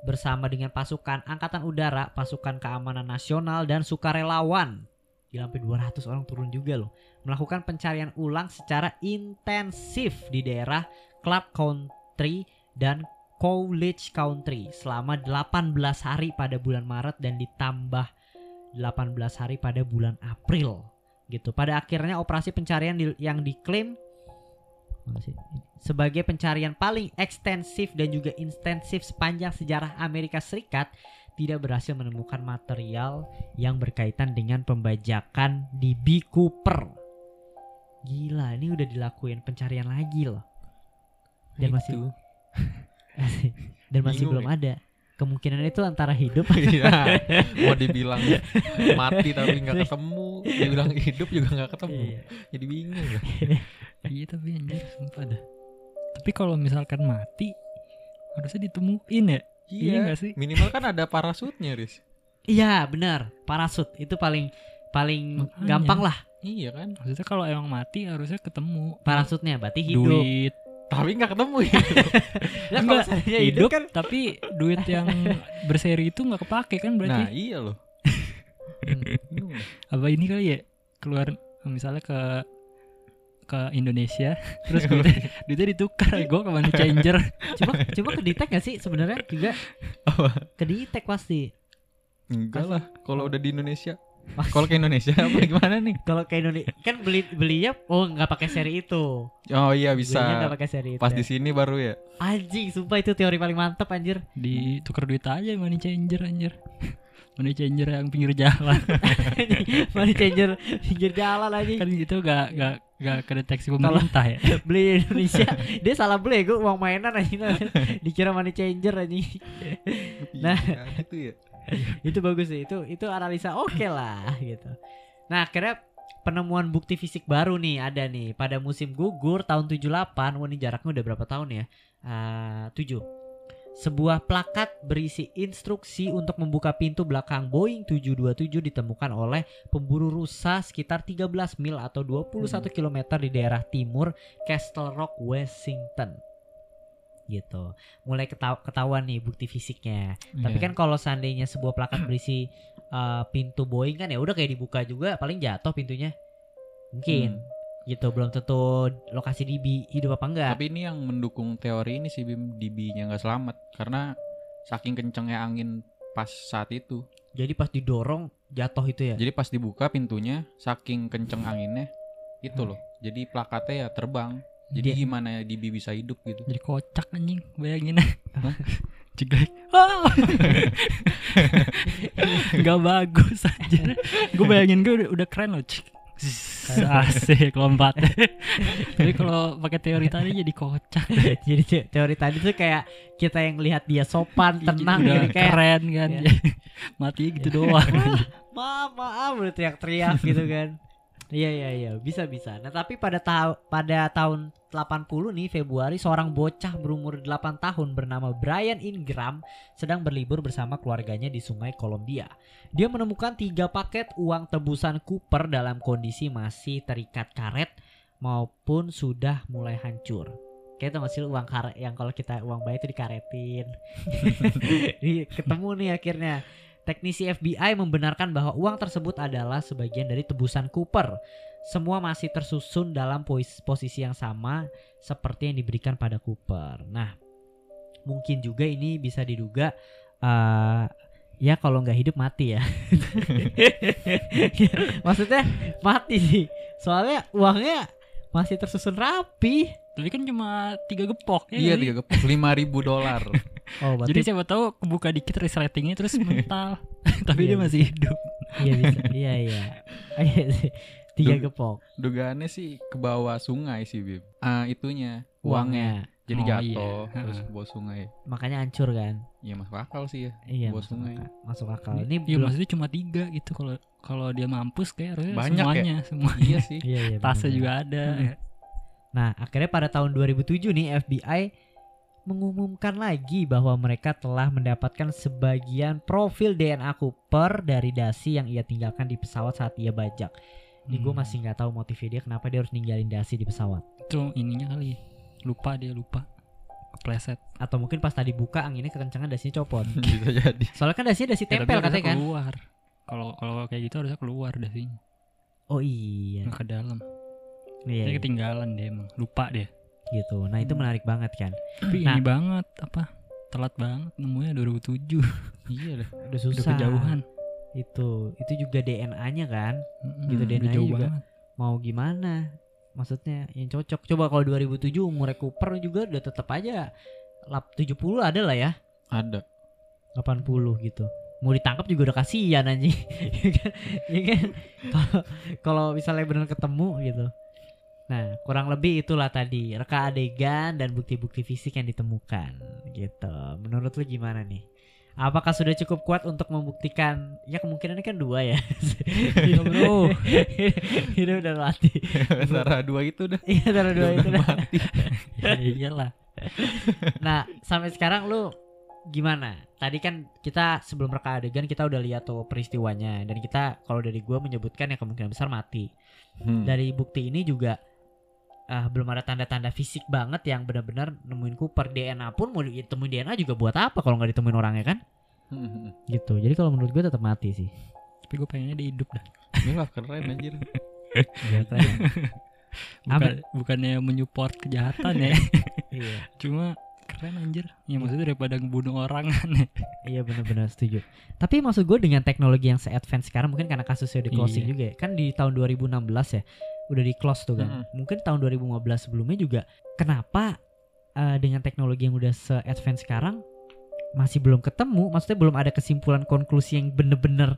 bersama dengan pasukan angkatan udara, pasukan keamanan nasional dan sukarelawan. Gila sampai 200 orang turun juga loh. Melakukan pencarian ulang secara intensif di daerah Club Country dan College Country selama 18 hari pada bulan Maret dan ditambah 18 hari pada bulan April gitu. Pada akhirnya operasi pencarian yang diklaim? Sebagai pencarian paling ekstensif dan juga intensif sepanjang sejarah Amerika Serikat tidak berhasil menemukan material yang berkaitan dengan pembajakan di B. Cooper. Gila, ini udah dilakuin pencarian lagi loh. Dan masih Itu. dan masih Bingung belum ada. Kemungkinan itu antara hidup Iya. Mau dibilang mati tapi nggak ketemu, dibilang hidup juga nggak ketemu. Iya. Jadi bingung. Iya tapi anjir sumpah dah. Tapi kalau misalkan mati harusnya ditemuin ya. Iya nggak sih? Minimal kan ada parasutnya, Riz. Iya benar parasut itu paling paling Makanya. gampang lah Iya kan? Maksudnya kalau emang mati harusnya ketemu. parasutnya berarti hidup. Duit Tapi nggak ketemu ya. Enggak, seandainya hidup kan tapi duit yang berseri itu nggak kepake kan berarti. Nah, iya loh. Dah. Apa ini kali ya keluar misalnya ke ke Indonesia terus duitnya, duitnya ditukar gue ke money changer coba coba ke detect gak sih sebenarnya juga Apa? ke detect pasti. Enggak lah. Kalau udah di Indonesia. Kalau ke Indonesia apa gimana nih? Kalau ke Indonesia kan beli belinya oh nggak pakai seri itu. Oh iya Belinya nggak bisa. pakai seri itu. Pas ya. di sini baru ya. Anjing, sumpah itu teori paling mantep anjir. ditukar duit aja money changer anjir money changer yang pinggir jalan Money changer pinggir jalan aja. kan itu gak gak gak kedeteksi pemerintah ya Beli di Indonesia, dia salah beli gue uang mainan aja dikira money changer aja. Nah. Gitu ya. itu bagus sih. Itu itu analisa oke lah gitu. Nah akhirnya penemuan bukti fisik baru nih ada nih. Pada musim gugur tahun 78 wah ini jaraknya udah berapa tahun ya? Ah, 7 sebuah plakat berisi instruksi untuk membuka pintu belakang Boeing 727 ditemukan oleh pemburu rusa sekitar 13 mil atau 21 km di daerah timur Castle Rock, Washington. Gitu. Mulai keta- ketahuan nih bukti fisiknya. Tapi Iya. kan kalau seandainya sebuah plakat berisi uh, pintu Boeing kan ya udah kayak dibuka juga paling jatuh pintunya. Mungkin. Hmm. gitu belum tentu lokasi DB hidup apa enggak Tapi ini yang mendukung teori ini sih Bim DB-nya nggak selamat karena saking kencengnya angin pas saat itu. jadi pas didorong jatuh itu ya Jadi pas dibuka pintunya saking kenceng anginnya itu Hmm. loh. Jadi plakatnya ya terbang. Jadi Dia- gimana ya DB bisa hidup gitu. Jadi kocak anjing, bayangin. Jeglek. Ah. Gak bagus aja. Gue bayangin gue udah, udah keren loh. Cik. Asik lompat. Tapi kalau pakai teori tadi jadi kocak. jadi te- teori tadi tuh kayak kita yang lihat dia sopan tenang udah gitu kayak keren kan. Iya. Mati gitu doang. maaf maaf udah teriak-teriak gitu kan iya iya iya. Bisa bisa. Nah tapi pada ta- pada tahun 80 nih Februari seorang bocah berumur 8 tahun bernama Brian Ingram sedang berlibur bersama keluarganya di sungai Columbia. Dia menemukan tiga paket uang tebusan Cooper dalam kondisi masih terikat karet maupun sudah mulai hancur. Kayak tau gak sih lu uang karet yang kalau kita uang bayi itu dikaretin. Di- Ketemu nih akhirnya Teknisi FBI membenarkan bahwa uang tersebut adalah sebagian dari tebusan Cooper. Semua masih tersusun dalam posisi yang sama seperti yang diberikan pada Cooper. Nah, mungkin juga ini bisa diduga eh, ya kalau nggak hidup mati ya. Maksudnya mati sih. Soalnya uangnya masih tersusun rapi. Tapi kan cuma tiga gepok. ya Iya tiga gepok lima ribu dolar. Oh, Jadi siapa tahu kebuka dikit resletingnya terus mental. Tapi Iya, dia masih hidup. iya bisa. Iya iya. Iya sih. Tiga Duh. gepok Dugaannya sih ke bawah sungai sih Bim. Ah itunya uangnya. uangnya. Jadi Oh, jatuh iya. terus ke bawah sungai. Makanya hancur kan. Iya masuk akal sih ya. Iya Bawah masuk sungai. akal. Masuk akal. Ini Iya belum maksudnya cuma tiga gitu kalau kalau dia mampus kayak harusnya Banyak ya? semuanya semua iya sih. Iya iya. tasnya juga ada Hmm. ya. Nah, akhirnya pada tahun 2007 nih FBI mengumumkan lagi bahwa mereka telah mendapatkan sebagian profil DNA Cooper dari dasi yang ia tinggalkan di pesawat saat ia bajak. Ini gue Hmm. masih nggak tahu motifnya dia kenapa dia harus ninggalin dasi di pesawat. itu ininya kali lupa dia lupa kepleset Atau mungkin pas tadi buka anginnya kekencangan dasinya copot. Bisa jadi. Soalnya kan dasinya dasi Ya, tempel harusnya katanya kan. keluar kalau kalau kayak gitu harusnya keluar dasinya Oh iya. nggak ke dalam Iya, dia iya. ketinggalan dia emang lupa dia gitu. Nah, itu menarik banget kan. tapi Nah. ini banget apa telat banget nemunya 2007 Iya dah. Udah udah susah. kejauhan Itu. Itu juga DNA-nya kan. Mm-mm, Gitu, udah DNA jauh juga. banget mau gimana maksudnya yang cocok coba kalau 2007 umur Cooper juga udah tetap aja lap 70 ada lah ya Ada. 80 gitu mau ditangkap juga udah kasihan anjing ya kan ya kan kalau kalau misalnya benar ketemu gitu nah kurang lebih itulah tadi reka adegan dan bukti-bukti fisik yang ditemukan gitu menurut lu gimana nih apakah sudah cukup kuat untuk membuktikan ya kemungkinannya kan dua ya Iya, bro. ini udah mati Antara dua itu dah. iya taruh dua Udah itu dah. mati. ya iyalah Nah, sampai sekarang lu gimana? Tadi kan kita sebelum reka adegan kita udah lihat tuh peristiwanya dan kita kalau dari gua menyebutkan ya kemungkinan besar mati. Hmm. Dari bukti ini juga ah, belum ada tanda-tanda fisik banget yang benar-benar nemuin Cooper DNA pun mau ditemuin DNA juga buat apa kalau nggak ditemuin orangnya kan? Hmm. Gitu. Jadi kalau menurut gue tetap mati sih. tapi gue pengennya dia hidup dah Iyalah keren anjir. Iya, keren. Bukan, bukannya menyupport kejahatan ya iya. cuma keren anjir ya maksudnya daripada ngebunuh orang kan Iya benar-benar setuju. Tapi maksud gue dengan teknologi yang se-advance sekarang mungkin karena kasusnya udah closing Iya. juga ya. Kan di tahun 2016 ya udah di close tuh kan. Mm-mm. Mungkin tahun 2015 sebelumnya juga kenapa eh, dengan teknologi yang udah se-advance sekarang masih belum ketemu, maksudnya belum ada kesimpulan konklusi yang bener-bener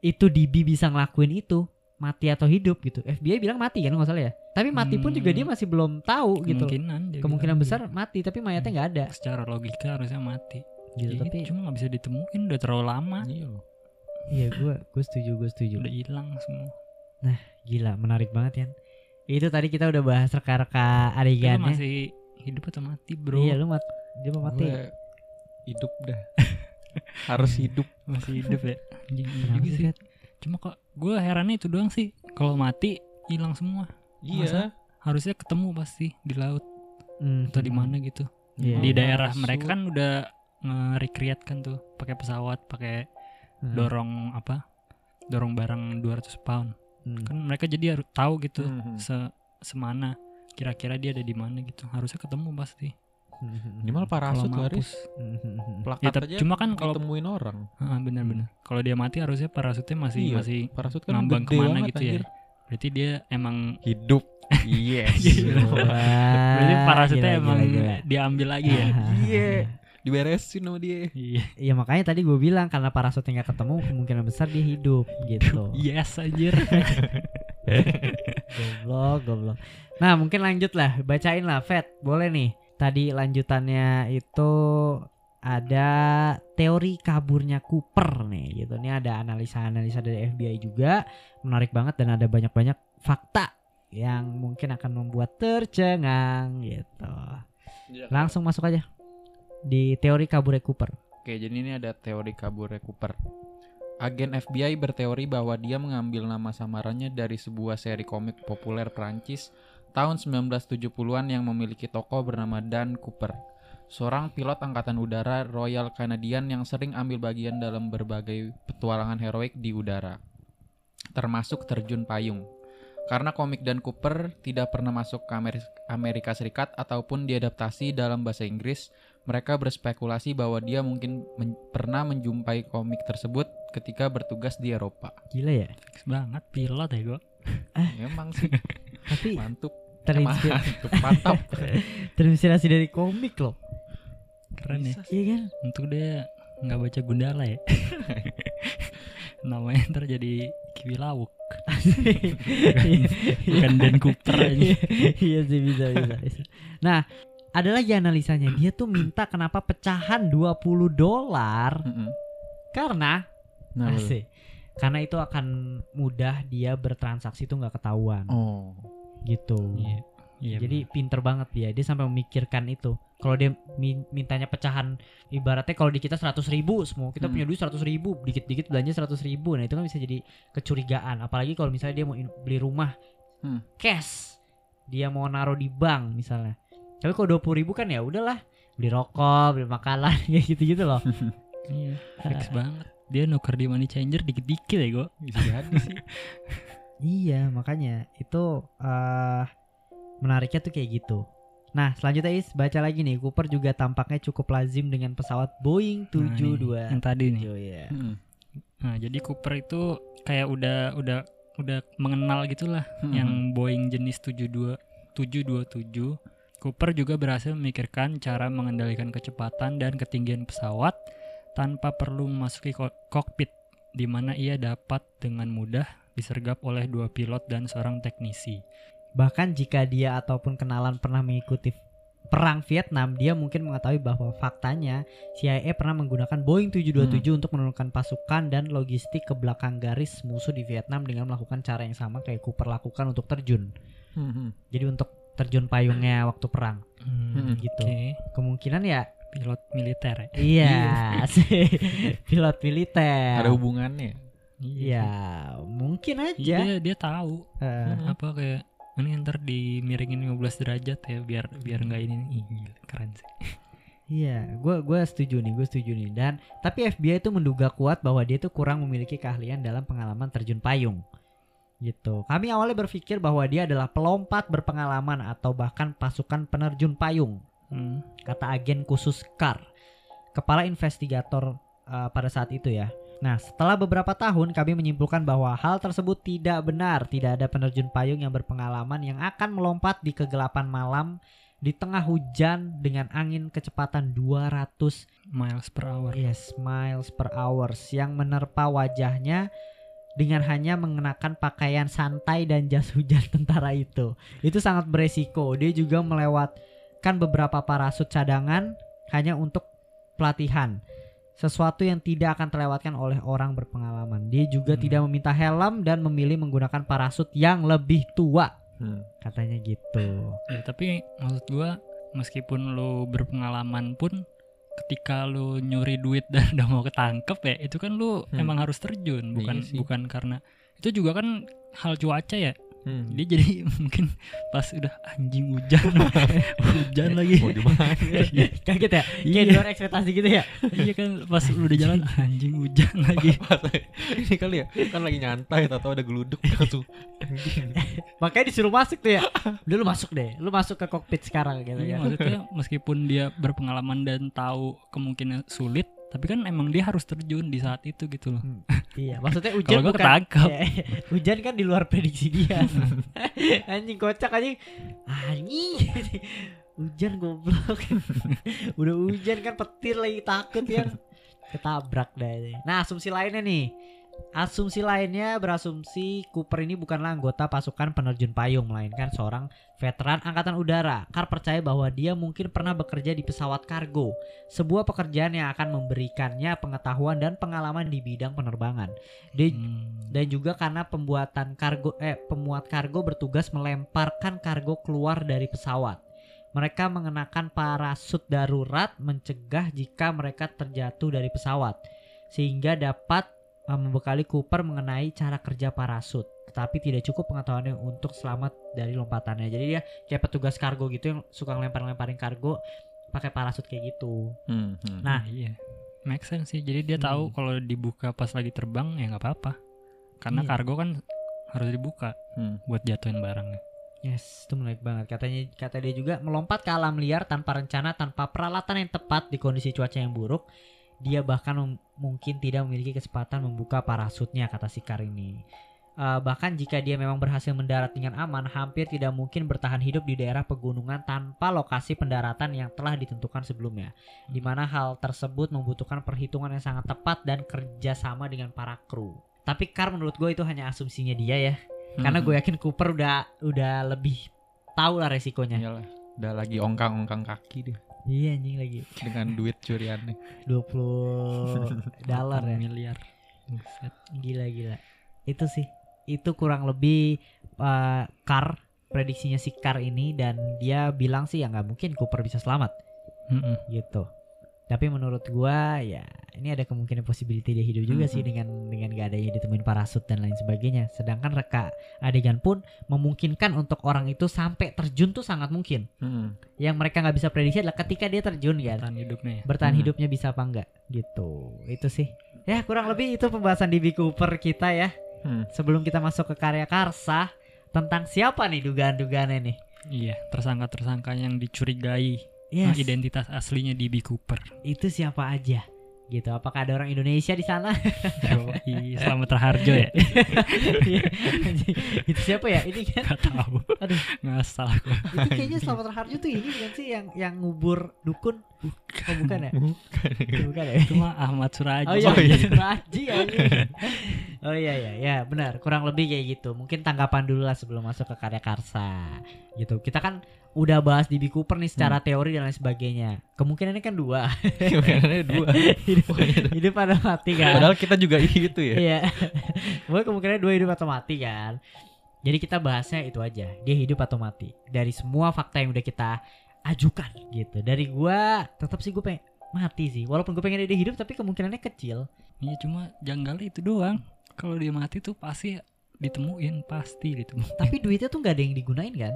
itu DB bisa ngelakuin itu mati atau hidup gitu. FBI bilang mati kan nggak salah ya. Tapi mati pun juga Hmm. dia masih belum tahu gitu. kemungkinan dia Kemungkinan besar gitu. mati tapi mayatnya nggak ada secara logika harusnya mati gitu. Ya, Tapi cuma nggak bisa ditemuin udah terlalu lama Iya iya gue gue setuju gue setuju. udah hilang semua Gila, menarik banget ya. Itu tadi kita udah bahas reka-reka Tapi lu adegannya. masih hidup atau mati bro Iya, lu mat dia mau mati. Gue hidup dah. Harus hidup. masih hidup ya Anjing, iya juga sih, cuma kok gue herannya itu doang sih kalau mati hilang semua Iya. harusnya ketemu pasti di laut Hmm. atau di mana gitu Iya. di daerah masuk. mereka kan udah nge-recreate kan tuh pakai pesawat pakai Hmm. dorong apa dorong barang 200 pound Hmm. kan mereka jadi harus tahu gitu Mhm. se semana kira-kira dia ada di mana gitu harusnya ketemu pasti Minimal parasut Kalau Laris. Hmm. Plakat Ya, tapi- aja cuma kan kalau- ditemuin orang. Ah, bener-bener kalau dia mati harusnya parasutnya masih Iya. masih Parasut kan ngambang ke mana banget gitu ya berarti dia emang Hidup. Yes. Gila. berarti parasutnya Gila, emang gila, gila. diambil lagi ya Iya. Diberesin sama dia. iya Ya makanya tadi gue bilang karena parasutnya nggak ketemu kemungkinan besar dia hidup gitu. yes anjir goblok, goblok. Nah mungkin lanjut lah, bacain lah, Fed, boleh nih. Tadi lanjutannya itu ada teori kaburnya Cooper nih gitu. Ini ada analisa-analisa dari FBI juga, menarik banget dan ada banyak-banyak fakta yang mungkin akan membuat tercengang gitu. Langsung masuk aja di teori kaburnya Cooper. Oke, jadi ini ada teori kabur Cooper. Agen FBI berteori bahwa dia mengambil nama samarannya dari sebuah seri komik populer Prancis tahun 1970-an yang memiliki tokoh bernama Dan Cooper. Seorang pilot angkatan udara Royal Canadian yang sering ambil bagian dalam berbagai petualangan heroik di udara. Termasuk terjun payung. Karena komik Dan Cooper tidak pernah masuk ke Ameri- Amerika Serikat ataupun diadaptasi dalam bahasa Inggris, mereka berspekulasi bahwa dia mungkin men- pernah menjumpai komik tersebut ketika bertugas di Eropa. Gila ya. Fix banget pilot ya gue Emang sih Tapi mantap, terinspirasi, mantap, mantap. terinspirasi dari komik loh. keren ya Bisa Iya kan? untuk dia nggak baca Gundala ya namanya ntar jadi Kiwi Lawuk bukan Dan Cooper aja iya sih bisa, bisa bisa. Nah, ada lagi analisanya. Dia tuh minta kenapa pecahan 20 dolar karena Nah, asik. Karena itu akan mudah dia bertransaksi tuh nggak ketahuan oh, gitu. iya iya Jadi pinter banget dia. Dia sampai memikirkan itu. Kalau dia min- mintanya pecahan, ibaratnya kalau di kita 100 ribu, semua kita Hmm. punya duit 100 ribu, dikit-dikit belanja 100 ribu. Nah itu kan bisa jadi kecurigaan. Apalagi kalau misalnya dia mau beli rumah Hmm. cash, dia mau naruh di bank misalnya. Tapi kalau 20 ribu kan ya udahlah, beli rokok, beli makanan, kayak gitu-gitu loh. iya fix banget dia nuker di money changer dikit-dikit ya gue bisa jadi sih. Iya, makanya itu eh menariknya tuh kayak gitu. Nah, selanjutnya Is, baca lagi nih. Cooper juga tampaknya cukup lazim dengan pesawat Boeing Nah, nih, 727. yang tadi nih ya. Mm-mm. nah jadi Cooper itu kayak udah udah udah mengenal gitulah Mm-mm. yang Boeing jenis 72 727 Cooper juga berhasil memikirkan cara mengendalikan kecepatan dan ketinggian pesawat tanpa perlu memasuki ko- kokpit di mana ia dapat dengan mudah disergap oleh dua pilot dan seorang teknisi. Bahkan jika dia ataupun kenalan pernah mengikuti perang Vietnam, dia mungkin mengetahui bahwa faktanya CIA pernah menggunakan Boeing 727 untuk menurunkan pasukan dan logistik ke belakang garis musuh di Vietnam dengan melakukan cara yang sama kayak Cooper lakukan untuk terjun. Mm-mm. Jadi untuk terjun payungnya waktu perang. Hmm, gitu. Oke, Kemungkinan ya pilot militer ya. Iya, sih. pilot militer. Ada hubungannya. Iya, mungkin aja. dia, dia tahu Eh, apa kayak ini ntar dimiringin 15 derajat ya biar biar nggak ini Ih, gila, keren sih. Iya, gue gua setuju nih, gue setuju nih. Dan tapi FBI itu menduga kuat bahwa dia tuh kurang memiliki keahlian dalam pengalaman terjun payung. Gitu. Kami awalnya berpikir bahwa dia adalah pelompat berpengalaman atau bahkan pasukan penerjun payung, Hmm. kata agen khusus Carr, kepala investigator uh, pada saat itu ya. Nah, setelah beberapa tahun kami menyimpulkan bahwa hal tersebut tidak benar. Tidak ada penerjun payung yang berpengalaman yang akan melompat di kegelapan malam di tengah hujan dengan angin kecepatan 200 miles per hour. yes miles per hours yang menerpa wajahnya dengan hanya mengenakan pakaian santai dan jas hujan tentara itu. Itu sangat beresiko. Dia juga melewatkan beberapa parasut cadangan hanya untuk pelatihan. Sesuatu yang tidak akan terlewatkan oleh orang berpengalaman. Dia juga Hmm. tidak meminta helm dan memilih menggunakan parasut yang lebih tua. Hmm. Katanya gitu. Ya, tapi maksud gua meskipun lu berpengalaman pun ketika lu nyuri duit dan udah mau ketangkep ya itu kan lu Hmm. emang harus terjun bukan Iya sih. bukan karena itu juga kan hal cuaca ya Hmm. dia jadi mungkin pas udah anjing hujan hujan lagi Mau di mana? Kaget ya? Kayak Iya. di luar ekspektasi gitu ya? iya kan pas lu udah jalan anjing hujan lagi Ini kali ya, kan lagi nyantai atau ada geluduk langsung. Makanya disuruh masuk tuh ya. Udah lu masuk deh. Lu masuk ke kokpit sekarang gitu Iya, ya. maksudnya meskipun dia berpengalaman dan tahu kemungkinan sulit tapi kan emang dia harus terjun di saat itu gitu loh Iya, maksudnya hujan Kalau gua bukan ketangkap. Iya, hujan kan di luar prediksi dia. anjing kocak anjing. Anjing. hujan goblok. Udah hujan kan petir lagi takut ya. Ketabrak ini. Nah, asumsi lainnya nih. Asumsi lainnya berasumsi Cooper ini bukanlah anggota pasukan penerjun payung melainkan seorang veteran angkatan udara. Carr percaya bahwa dia mungkin pernah bekerja di pesawat kargo, sebuah pekerjaan yang akan memberikannya pengetahuan dan pengalaman di bidang penerbangan. Dia Hmm. dan juga karena pembuatan kargo eh pemuat kargo bertugas melemparkan kargo keluar dari pesawat. Mereka mengenakan parasut darurat mencegah jika mereka terjatuh dari pesawat sehingga dapat membekali Cooper mengenai cara kerja parasut. Tetapi tidak cukup pengetahuannya untuk selamat dari lompatannya. Jadi dia kayak petugas kargo gitu yang suka ngelempar-lemparin kargo pakai parasut kayak gitu. Hmm, hmm. Nah, iya make sense sih jadi dia tahu Hmm. kalau dibuka pas lagi terbang ya nggak apa-apa karena Iya. kargo kan harus dibuka Hmm. buat jatuhin barangnya Yes, itu menarik banget. Katanya kata dia juga melompat ke alam liar tanpa rencana, tanpa peralatan yang tepat di kondisi cuaca yang buruk. Dia bahkan mungkin tidak memiliki kesempatan membuka parasutnya kata si Kar ini. Eh, bahkan jika dia memang berhasil mendarat dengan aman, hampir tidak mungkin bertahan hidup di daerah pegunungan tanpa lokasi pendaratan yang telah ditentukan sebelumnya. Di mana hal tersebut membutuhkan perhitungan yang sangat tepat dan kerjasama dengan para kru. Tapi Kar menurut gue itu hanya asumsinya dia ya. Karena Hmm. gue yakin Cooper udah udah lebih tahu lah resikonya. Iyalah, udah lagi ongkang-ongkang kaki dia Iya anjing lagi dengan duit curiannya. 20 dolar ya. miliar. Gila gila. Itu sih. Itu kurang lebih uh, Car prediksinya si Car ini dan dia bilang sih ya nggak mungkin Cooper bisa selamat Mm-mm. gitu. Tapi menurut gua ya ini ada kemungkinan possibility dia hidup juga sih Mhm. dengan dengan gak adanya ditemuin parasut dan lain sebagainya. Sedangkan reka adegan pun memungkinkan untuk orang itu sampai terjun tuh sangat mungkin. Hmm. Yang mereka nggak bisa prediksi adalah ketika dia terjun kan. bertahan hidupnya ya bertahan Hmm. hidupnya bisa apa enggak gitu itu sih ya kurang lebih itu pembahasan di Cooper kita ya Hmm. sebelum kita masuk ke karya Karsa tentang siapa nih dugaan-dugaannya nih iya tersangka-tersangka yang dicurigai yes, identitas aslinya di B Cooper. Itu siapa aja? Gitu apakah ada orang Indonesia di sana? Yoi, selamat terharjo ya? Itu siapa ya? Ini kan nggak tahu. Aduh. ngasal aku. Itu kayaknya Selamat Raharjo tuh ini bukan sih yang yang ngubur dukun? Oh bukan ya? Bukan. Ya? Itu mah Ahmad Suraji. Oh iya, Oh, iya. iya. Raji anjing. Oh iya iya ya benar kurang lebih kayak gitu. Mungkin tanggapan dulu lah sebelum masuk ke karya Karsa. Gitu. Kita kan udah bahas di B Cooper nih secara teori dan lain sebagainya. Kemungkinannya kan dua. Kemungkinannya dua. hidup, hidup atau mati kan. Padahal kita juga gitu ya. Iya. Pokoknya kemungkinan dua hidup atau mati kan. Jadi kita bahasnya itu aja. Dia hidup atau mati. Dari semua fakta yang udah kita ajukan gitu. Dari gua tetap sih gue pengen mati sih. Walaupun gue pengen dia hidup tapi kemungkinannya kecil. Iya cuma janggal itu doang. Kalau dia mati tuh pasti ditemuin, pasti ditemuin. Tapi duitnya tuh nggak ada yang digunain kan?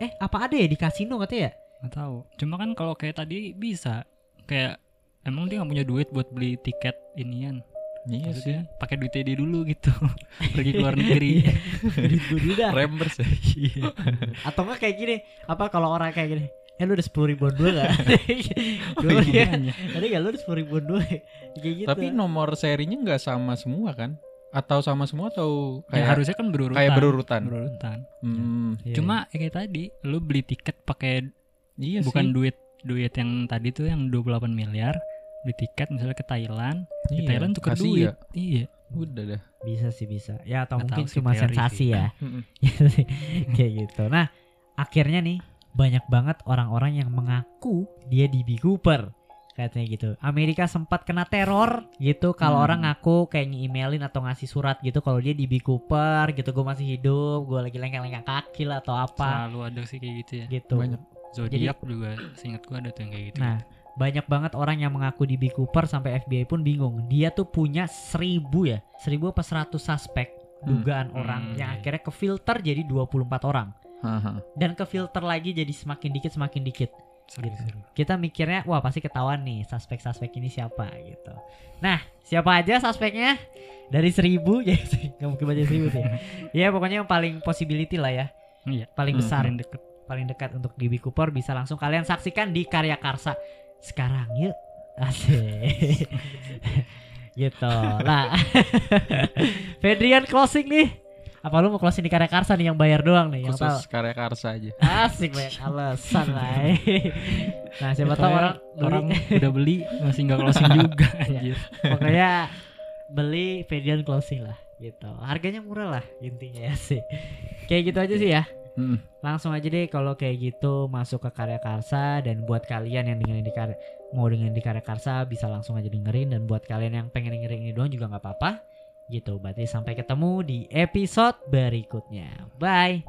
Eh apa ada ya di kasino katanya ya? Nggak tahu. Cuma kan kalau kayak tadi bisa kayak emang dia nggak punya duit buat beli tiket inian. Iya sih. Maksudnya pakai duitnya dia dulu gitu. Pergi ke luar negeri. Duit gue dulu dah. Rembers ya. Iya. Atau nggak kayak gini? Apa kalau orang kayak gini? Eh lu udah sepuluh ribuan dua gak? Dulu ya. Makanya. Ada gak lu udah sepuluh ribuan dua? Kayak gitu. Tapi nomor serinya nggak sama semua kan? Atau sama semua atau Ya, kayak harusnya kan berurutan. kayak berurutan? Berurutan. Hmm, Iya, Cuma ya kayak tadi, lu beli tiket pakai iya bukan sih. duit duit yang tadi tuh yang 28 miliar, beli tiket misalnya ke Thailand, di Iya, Thailand tuker kasih duit. ya. Iya. Udah dah. bisa sih bisa. Ya atau Nggak mungkin tahu cuma sensasi sih. ya. Mm-mm. kayak gitu. Nah akhirnya nih banyak banget orang-orang yang mengaku dia DB Cooper katanya gitu. Amerika sempat kena teror gitu kalau Hmm. orang ngaku kayak nge-emailin atau ngasih surat gitu kalau dia DB Cooper gitu gue masih hidup, gue lagi lengkang-lengkang kaki lah atau apa Selalu ada sih kayak gitu ya. gitu. Banyak. Zodiak juga seingat gua ada tuh yang kayak gitu. Nah, banyak banget orang yang mengaku DB Cooper sampai FBI pun bingung. Dia tuh punya seribu ya, seribu apa seratus suspek dugaan Hmm. orang Hmm, yang iya. akhirnya ke filter jadi 24 orang dan ke filter lagi jadi semakin dikit semakin dikit Seru, Gitu. seru. kita mikirnya wah pasti ketahuan nih suspek-suspek ini siapa gitu. Nah siapa aja suspeknya dari seribu ya nggak mungkin baca seribu sih. ya pokoknya yang paling possibility lah ya, Iya. paling Hmm, besar, Paling deket. paling dekat untuk DB Cooper bisa langsung kalian saksikan di Karya Karsa sekarang yuk. Asik. gitu. Nah, Fedrian closing nih. Apa lu mau closing di Karya Karsa nih yang bayar doang nih yang tahu? Khusus karya karsa aja. Asik banyak alasan lah. nah siapa tahu Pokoknya orang beli- orang udah beli masih nggak closing juga anjir. pokoknya beli Fedian closing lah gitu harganya murah lah intinya ya sih kayak gitu aja sih ya Hmm. langsung aja deh kalau kayak gitu masuk ke karya karsa dan buat kalian yang dengerin di karya mau dengerin di karya karsa bisa langsung aja dengerin dan buat kalian yang pengen dengerin ini doang juga nggak apa-apa gitu. Berarti sampai ketemu di episode berikutnya. Bye